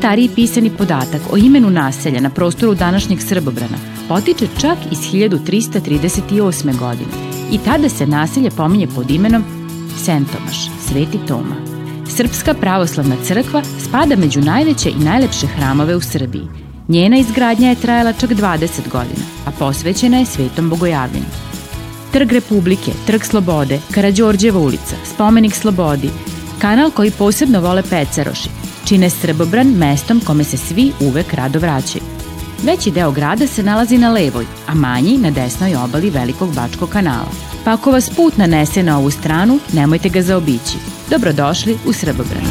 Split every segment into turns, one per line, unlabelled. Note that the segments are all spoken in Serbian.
Najstariji pisani podatak o imenu naselja na prostoru današnjeg Srbobrana potiče čak iz 1338. godine i tada se naselje pominje pod imenom Sentomaš, Sveti Toma. Srpska pravoslavna crkva spada među najveće i najlepše hramove u Srbiji. Njena izgradnja je trajala čak 20 godina, a posvećena je Svetom Bogojavljenju. Trg Republike, Trg Slobode, Karadžorđeva ulica, Spomenik Slobodi, kanal koji posebno vole Pecaroši, čine Srbobran mestom kome se svi uvek rado vraćaju. Veći deo grada se nalazi na levoj, a manji na desnoj obali Velikog Bačkog kanala. Pa ako vas put nanese na ovu stranu, nemojte ga zaobići. Dobrodošli u Srbobran.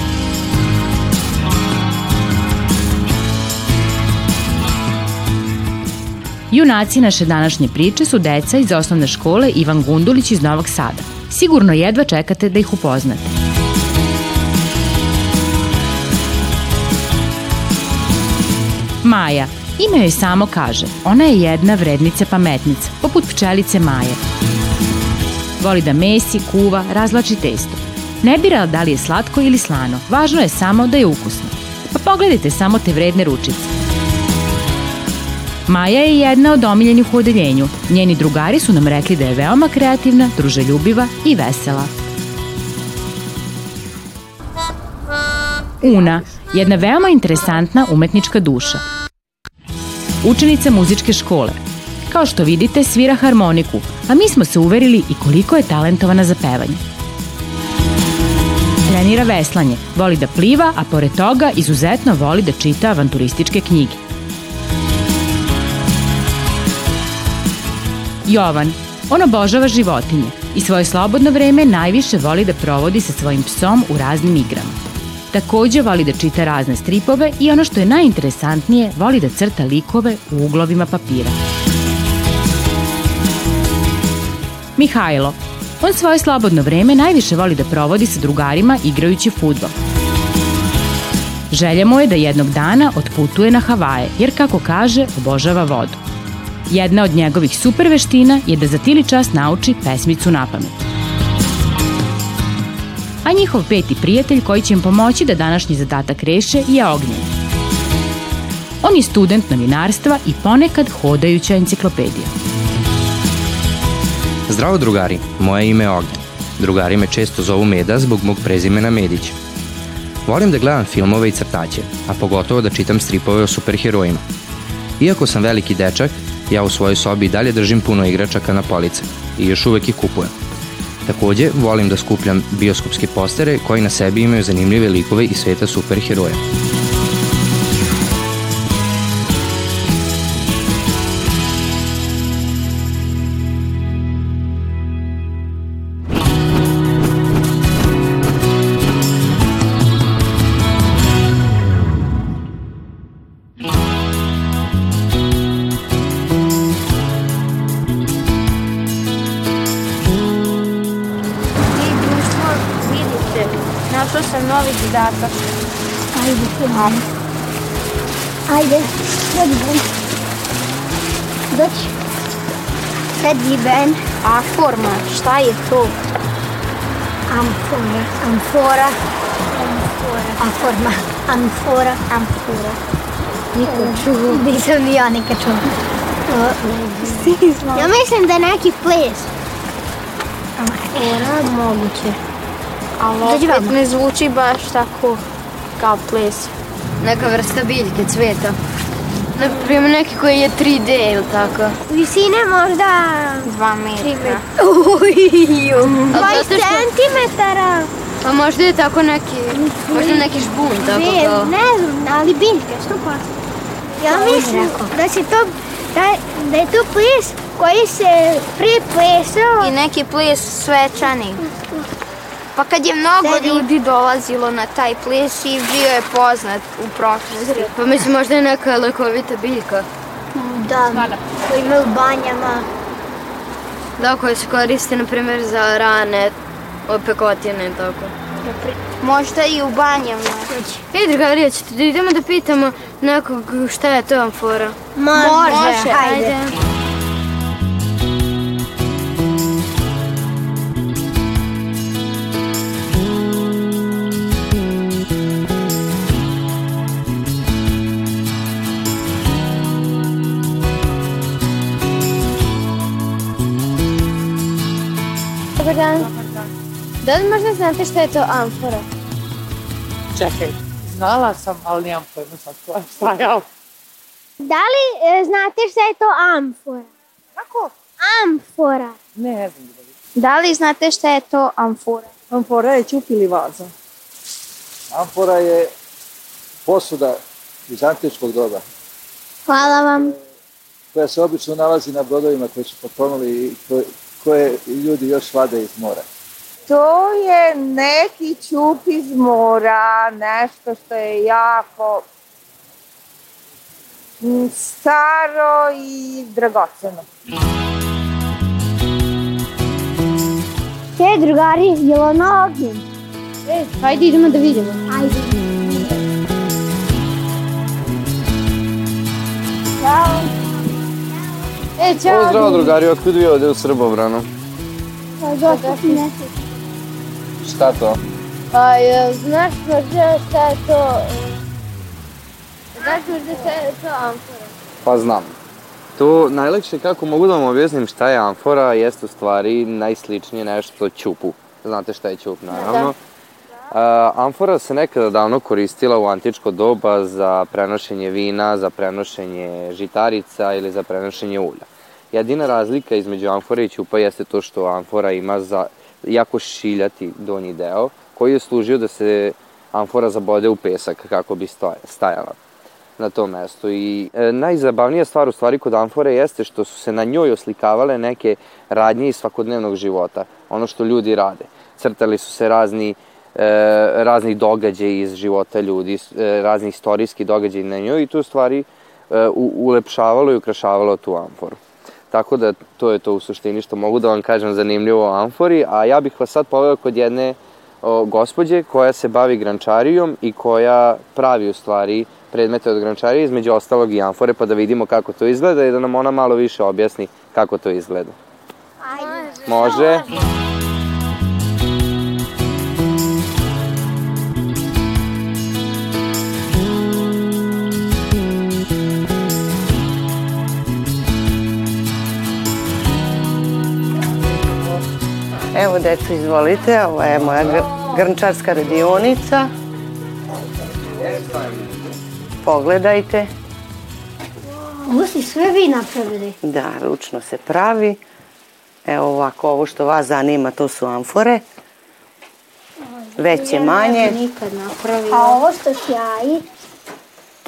Junaci naše današnje priče su deca iz osnovne škole Ivan Gundulić iz Novog Sada. Sigurno jedva čekate da ih upoznate. Maja. Ime joj samo kaže. Ona je jedna vrednica pametnica, poput pčelice Maje. Voli da mesi, kuva, razlači testo. Ne bira da li je slatko ili slano, važno je samo da je ukusno. Pa pogledajte samo te vredne ručice. Maja je jedna od omiljenih u odeljenju. Njeni drugari su nam rekli da je veoma kreativna, druželjubiva i vesela. Una, jedna veoma interesantna umetnička duša. Učenica muzičke škole. Kao što vidite, svira harmoniku, a mi smo se uverili i koliko je talentovana za pevanje. Trenira veslanje, voli da pliva, a pored toga izuzetno voli da čita avanturističke knjige. Jovan. On obožava životinje i svoje slobodno vreme najviše voli da provodi sa svojim psom u raznim igrama. Takođe voli da čita razne stripove i ono što je najinteresantnije, voli da crta likove u uglovima papira. Mihajlo. On svoje slobodno vreme najviše voli da provodi sa drugarima igrajući futbol. Želja mu je da jednog dana otputuje na Havaje, jer kako kaže, obožava vodu. Jedna od njegovih super veština je da za tili čas nauči pesmicu na pamet a njihov peti prijatelj koji će im pomoći da današnji zadatak reše je Ognjen. On je student novinarstva i ponekad hodajuća enciklopedija.
Zdravo drugari, moje ime je Ognjen. Drugari me često zovu Meda zbog mog prezimena Medić. Volim da gledam filmove i crtaće, a pogotovo da čitam stripove o superherojima. Iako sam veliki dečak, ja u svojoj sobi dalje držim puno igračaka na police i još uvek ih kupujem. Takođe, volim da skupljam bioskopske postere koji na sebi imaju zanimljive likove iz sveta superheroja.
Zadatak. Ajde, Ajde. Ajde, dođi Ben. Dođi. Sedi Ben.
A forma, šta je to?
Amfora. Amfora.
Amfora.
Amfora.
Amfora.
Nikad čuo. Nisam ni ja nikad čuo. Ja mislim da neki ples.
Amfora, moguće. Ali opet ne zvuči baš tako kao ples.
Neka vrsta biljke, cveta. Naprimjer neki koji je 3D ili tako.
Visine možda...
2 metra.
Uju, 20 centimetara.
Pa možda je tako neki, možda neki žbun, tako
ne, kao. Ne znam, ali biljke, što pa. Ja mislim da se to, da, da je to ples koji se preplesao.
I neki ples svečani. Pa kad je mnogo Sedi. ljudi dolazilo na taj ples i bio je poznat u prošlosti.
Pa mislim možda je neka lekovita biljka.
Da, koji ima u banjama.
Da, koje se koriste, na primjer, za rane, opekotine i tako.
Možda i u banjama.
Ej, drugarija, ćete da idemo da pitamo nekog šta je to amfora?
Može, Može
ajde. ajde.
Dobar dan. Da li možda znate šta je to amfora?
Čekaj, znala sam, ali nemam pojma sad šta je amfora.
Da li e, znate šta je to amfora?
Kako?
Amfora.
Ne, ne znam da li.
Da li znate šta je to amfora?
Amfora je ćup ili vaza.
Amfora je posuda iz antičkog doba,
Hvala vam.
koja se obično nalazi na brodovima koji su potonuli i koje, koje ljudi još vade iz mora.
To je neki ćup iz mora, nešto što je jako mm, staro i dragoceno.
Te drugari, je li na ognjen?
E, hajde idemo da vidimo.
Ajde.
E, čao.
Pozdrav drugari, otkud vi ovde u Srbobranu?
Pa došli si nešto.
Šta to?
Pa, jel znaš možda šta je to? Znaš možda šta je to amfora?
Pa znam. To najlakše kako mogu da vam objasnim šta je amfora, jeste u stvari najsličnije nešto ćupu. Znate šta je ćup, naravno. A, amfora se nekada davno koristila u antičko doba za prenošenje vina, za prenošenje žitarica ili za prenošenje ulja. Jedina razlika između amfore i ćupa jeste to što amfora ima za jako šiljati donji deo, koji je služio da se amfora zabode u pesak kako bi stajala na tom mestu. I e, najzabavnija stvar u stvari kod amfore jeste što su se na njoj oslikavale neke radnje iz svakodnevnog života, ono što ljudi rade. Crtali su se razni e, razni događaji iz života ljudi, e, razni istorijski događaji na njoj i to u stvari e, u, ulepšavalo i ukrašavalo tu amforu. Tako da to je to u suštini što mogu da vam kažem zanimljivo o amfori, a ja bih vas sad poveo kod jedne o, gospođe koja se bavi grančarijom i koja pravi u stvari predmete od grančarije, između ostalog i amfore, pa da vidimo kako to izgleda i da nam ona malo više objasni kako to izgleda.
Ajde.
Može?
Evo, deco, izvolite, ovo je moja gr- grnčarska radionica. Pogledajte.
Ovo si sve vi napravili.
Da, ručno se pravi. Evo ovako, ovo što vas zanima, to su amfore. Veće, manje.
Nikad napravila.
A ovo što sjaji,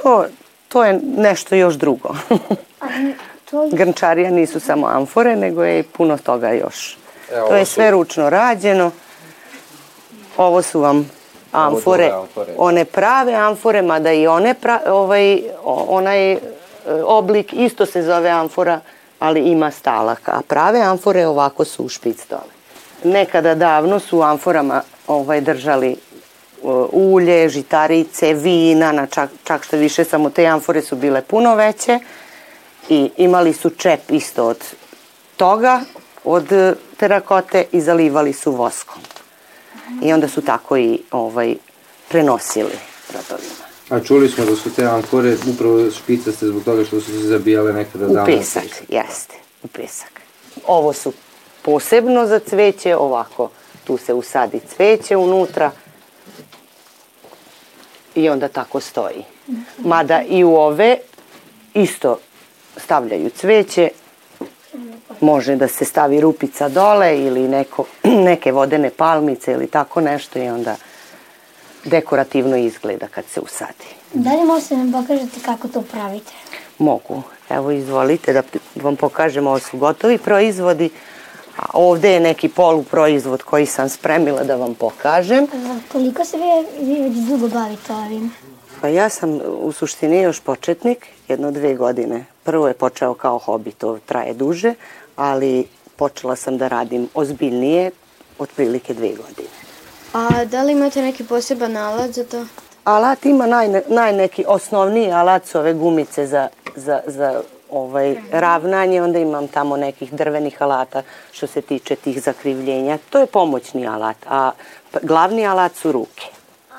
To, to je nešto još drugo.
a to je...
Grnčarija nisu samo amfore, nego je i puno toga još.
Evo,
To je
ovo su-
sve ručno rađeno. Ovo su vam amfore,
amfore.
one prave amfore, mada i one pra, ovaj, onaj e, oblik isto se zove amfora, ali ima stalaka. A prave amfore ovako su u špic dole. Nekada davno su u amforama ovaj, držali uh, ulje, žitarice, vina, na čak, čak što više, samo te amfore su bile puno veće i imali su čep isto od toga, od e, terakote i zalivali su voskom. I onda su tako i ovaj, prenosili rodovima.
A čuli smo da su te amfore upravo špicaste zbog toga što su se zabijale nekada
U
davno.
pesak, jeste, u pesak. Ovo su posebno za cveće, ovako, tu se usadi cveće unutra i onda tako stoji. Mada i u ove isto stavljaju cveće, može da se stavi rupica dole ili neko, neke vodene palmice ili tako nešto i onda dekorativno izgleda kad se usadi.
Da li možete nam pokažete kako to pravite?
Mogu. Evo izvolite da vam pokažem, ovo su gotovi proizvodi, a ovde je neki poluproizvod koji sam spremila da vam pokažem.
A Koliko se vi, vi već dugo bavite ovim?
Pa ja sam u suštini još početnik, jedno dve godine. Prvo je počeo kao hobi, to traje duže, ali počela sam da radim ozbiljnije, otprilike dve godine.
A da li imate neki poseban alat za to?
Alat ima naj, naj neki osnovniji alat su ove gumice za, za, za ovaj, ravnanje, onda imam tamo nekih drvenih alata što se tiče tih zakrivljenja. To je pomoćni alat, a glavni alat su ruke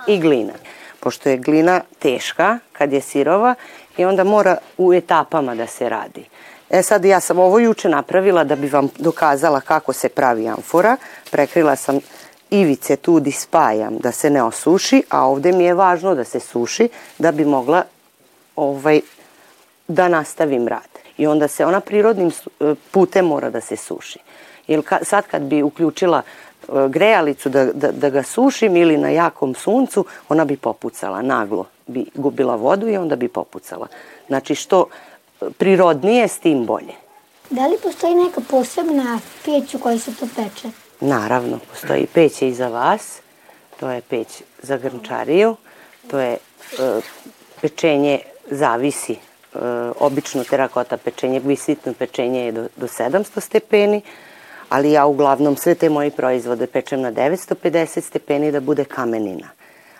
i glina. Pošto je glina teška kad je sirova i onda mora u etapama da se radi. E sad ja sam ovo juče napravila da bi vam dokazala kako se pravi amfora. Prekrila sam ivice tu di spajam da se ne osuši, a ovde mi je važno da se suši da bi mogla ovaj, da nastavim rad. I onda se ona prirodnim e, putem mora da se suši. Jer sad kad bi uključila e, grejalicu da, da, da ga sušim ili na jakom suncu, ona bi popucala naglo. Bi gubila vodu i onda bi popucala. Znači što prirodnije, s tim bolje.
Da li postoji neka posebna peć u kojoj se to peče?
Naravno, postoji peć i za vas. To je peć za grnčariju. To je e, pečenje zavisi. E, obično terakota pečenje, visitno pečenje je do, do 700 stepeni, ali ja uglavnom sve te moje proizvode pečem na 950 stepeni da bude kamenina.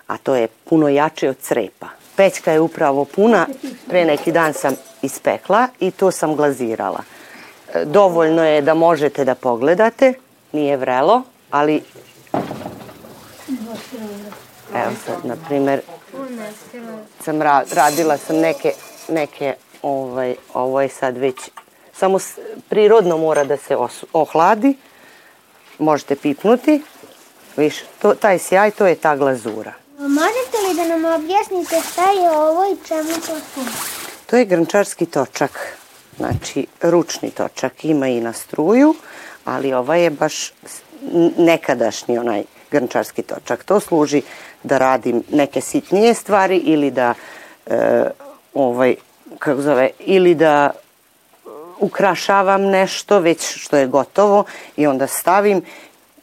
A to je puno jače od crepa. Pećka je upravo puna, pre neki dan sam ispekla i to sam glazirala. E, dovoljno je da možete da pogledate, nije vrelo, ali evo sad, na primer, sam ra radila sam neke, neke ovaj, ovo je sad već, samo prirodno mora da se ohladi, možete pipnuti, viš, to, taj sjaj, to je ta glazura.
Možete li da nam objasnite šta je ovo i čemu to služi?
To je grnčarski točak, znači ručni točak, ima i na struju, ali ovaj je baš nekadašnji onaj grnčarski točak. To služi da radim neke sitnije stvari ili da e, ovaj, kako zove, ili da ukrašavam nešto već što je gotovo i onda stavim,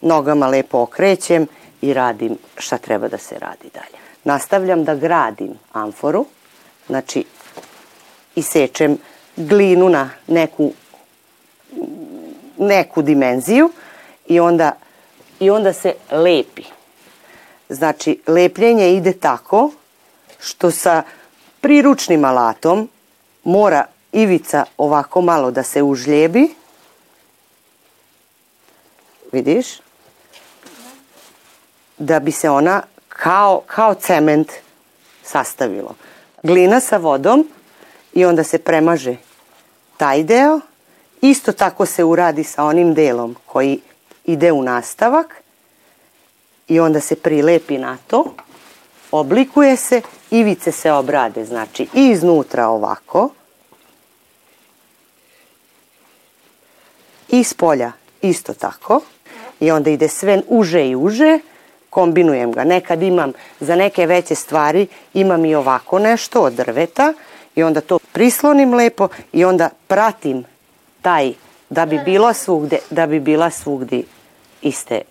nogama lepo okrećem i radim šta treba da se radi dalje. Nastavljam da gradim amforu, znači isečem glinu na neku neku dimenziju i onda, i onda se lepi. Znači, lepljenje ide tako što sa priručnim alatom mora ivica ovako malo da se užljebi. Vidiš? Da bi se ona kao, kao cement sastavilo. Glina sa vodom i onda se premaže taj deo. Isto tako se uradi sa onim delom koji ide u nastavak i onda se prilepi na to, oblikuje se, ivice se obrade, znači i iznutra ovako, i s polja isto tako, i onda ide sve uže i uže, kombinujem ga. Nekad imam za neke veće stvari, imam i ovako nešto od drveta, i onda to prislonim lepo i onda pratim taj da bi bila svugde, da bi bila svugdi iste,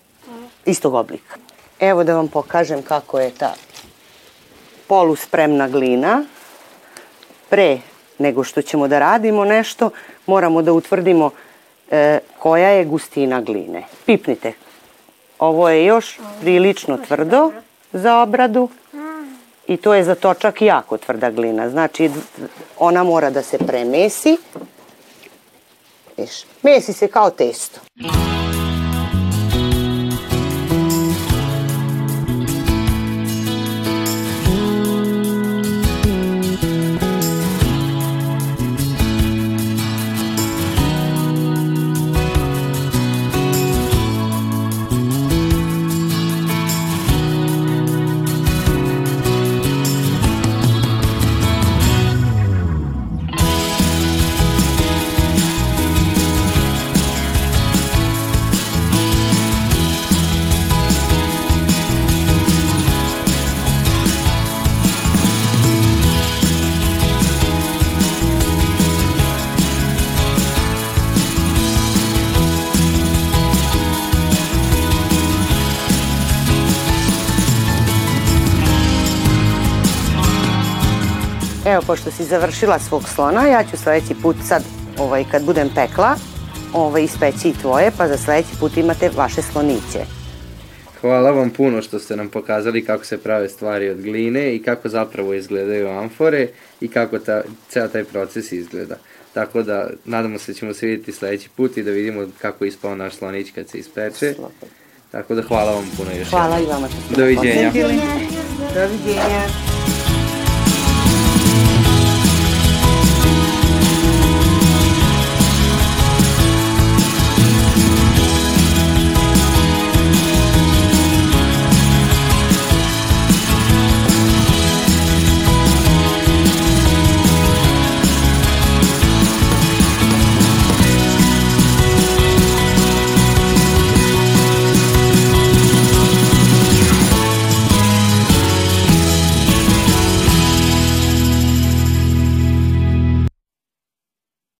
istog oblika. Evo da vam pokažem kako je ta poluspremna glina. Pre nego što ćemo da radimo nešto, moramo da utvrdimo e, koja je gustina gline. Pipnite. Ovo je još prilično tvrdo za obradu i to je za točak jako tvrda glina. Znači, ona mora da se premesi. Viš, mesi se kao testo. Evo, pošto si završila svog slona, ja ću sledeći put sad, ovaj, kad budem pekla, ovaj, ispeći i tvoje, pa za sledeći put imate vaše sloniće.
Hvala vam puno što ste nam pokazali kako se prave stvari od gline i kako zapravo izgledaju amfore i kako ta, ceo taj proces izgleda. Tako da, nadamo se da ćemo se vidjeti sledeći put i da vidimo kako je ispao naš slonić kad se ispeče. Tako da hvala vam puno još
Hvala i vama što
ste Doviđenja.
Doviđenja.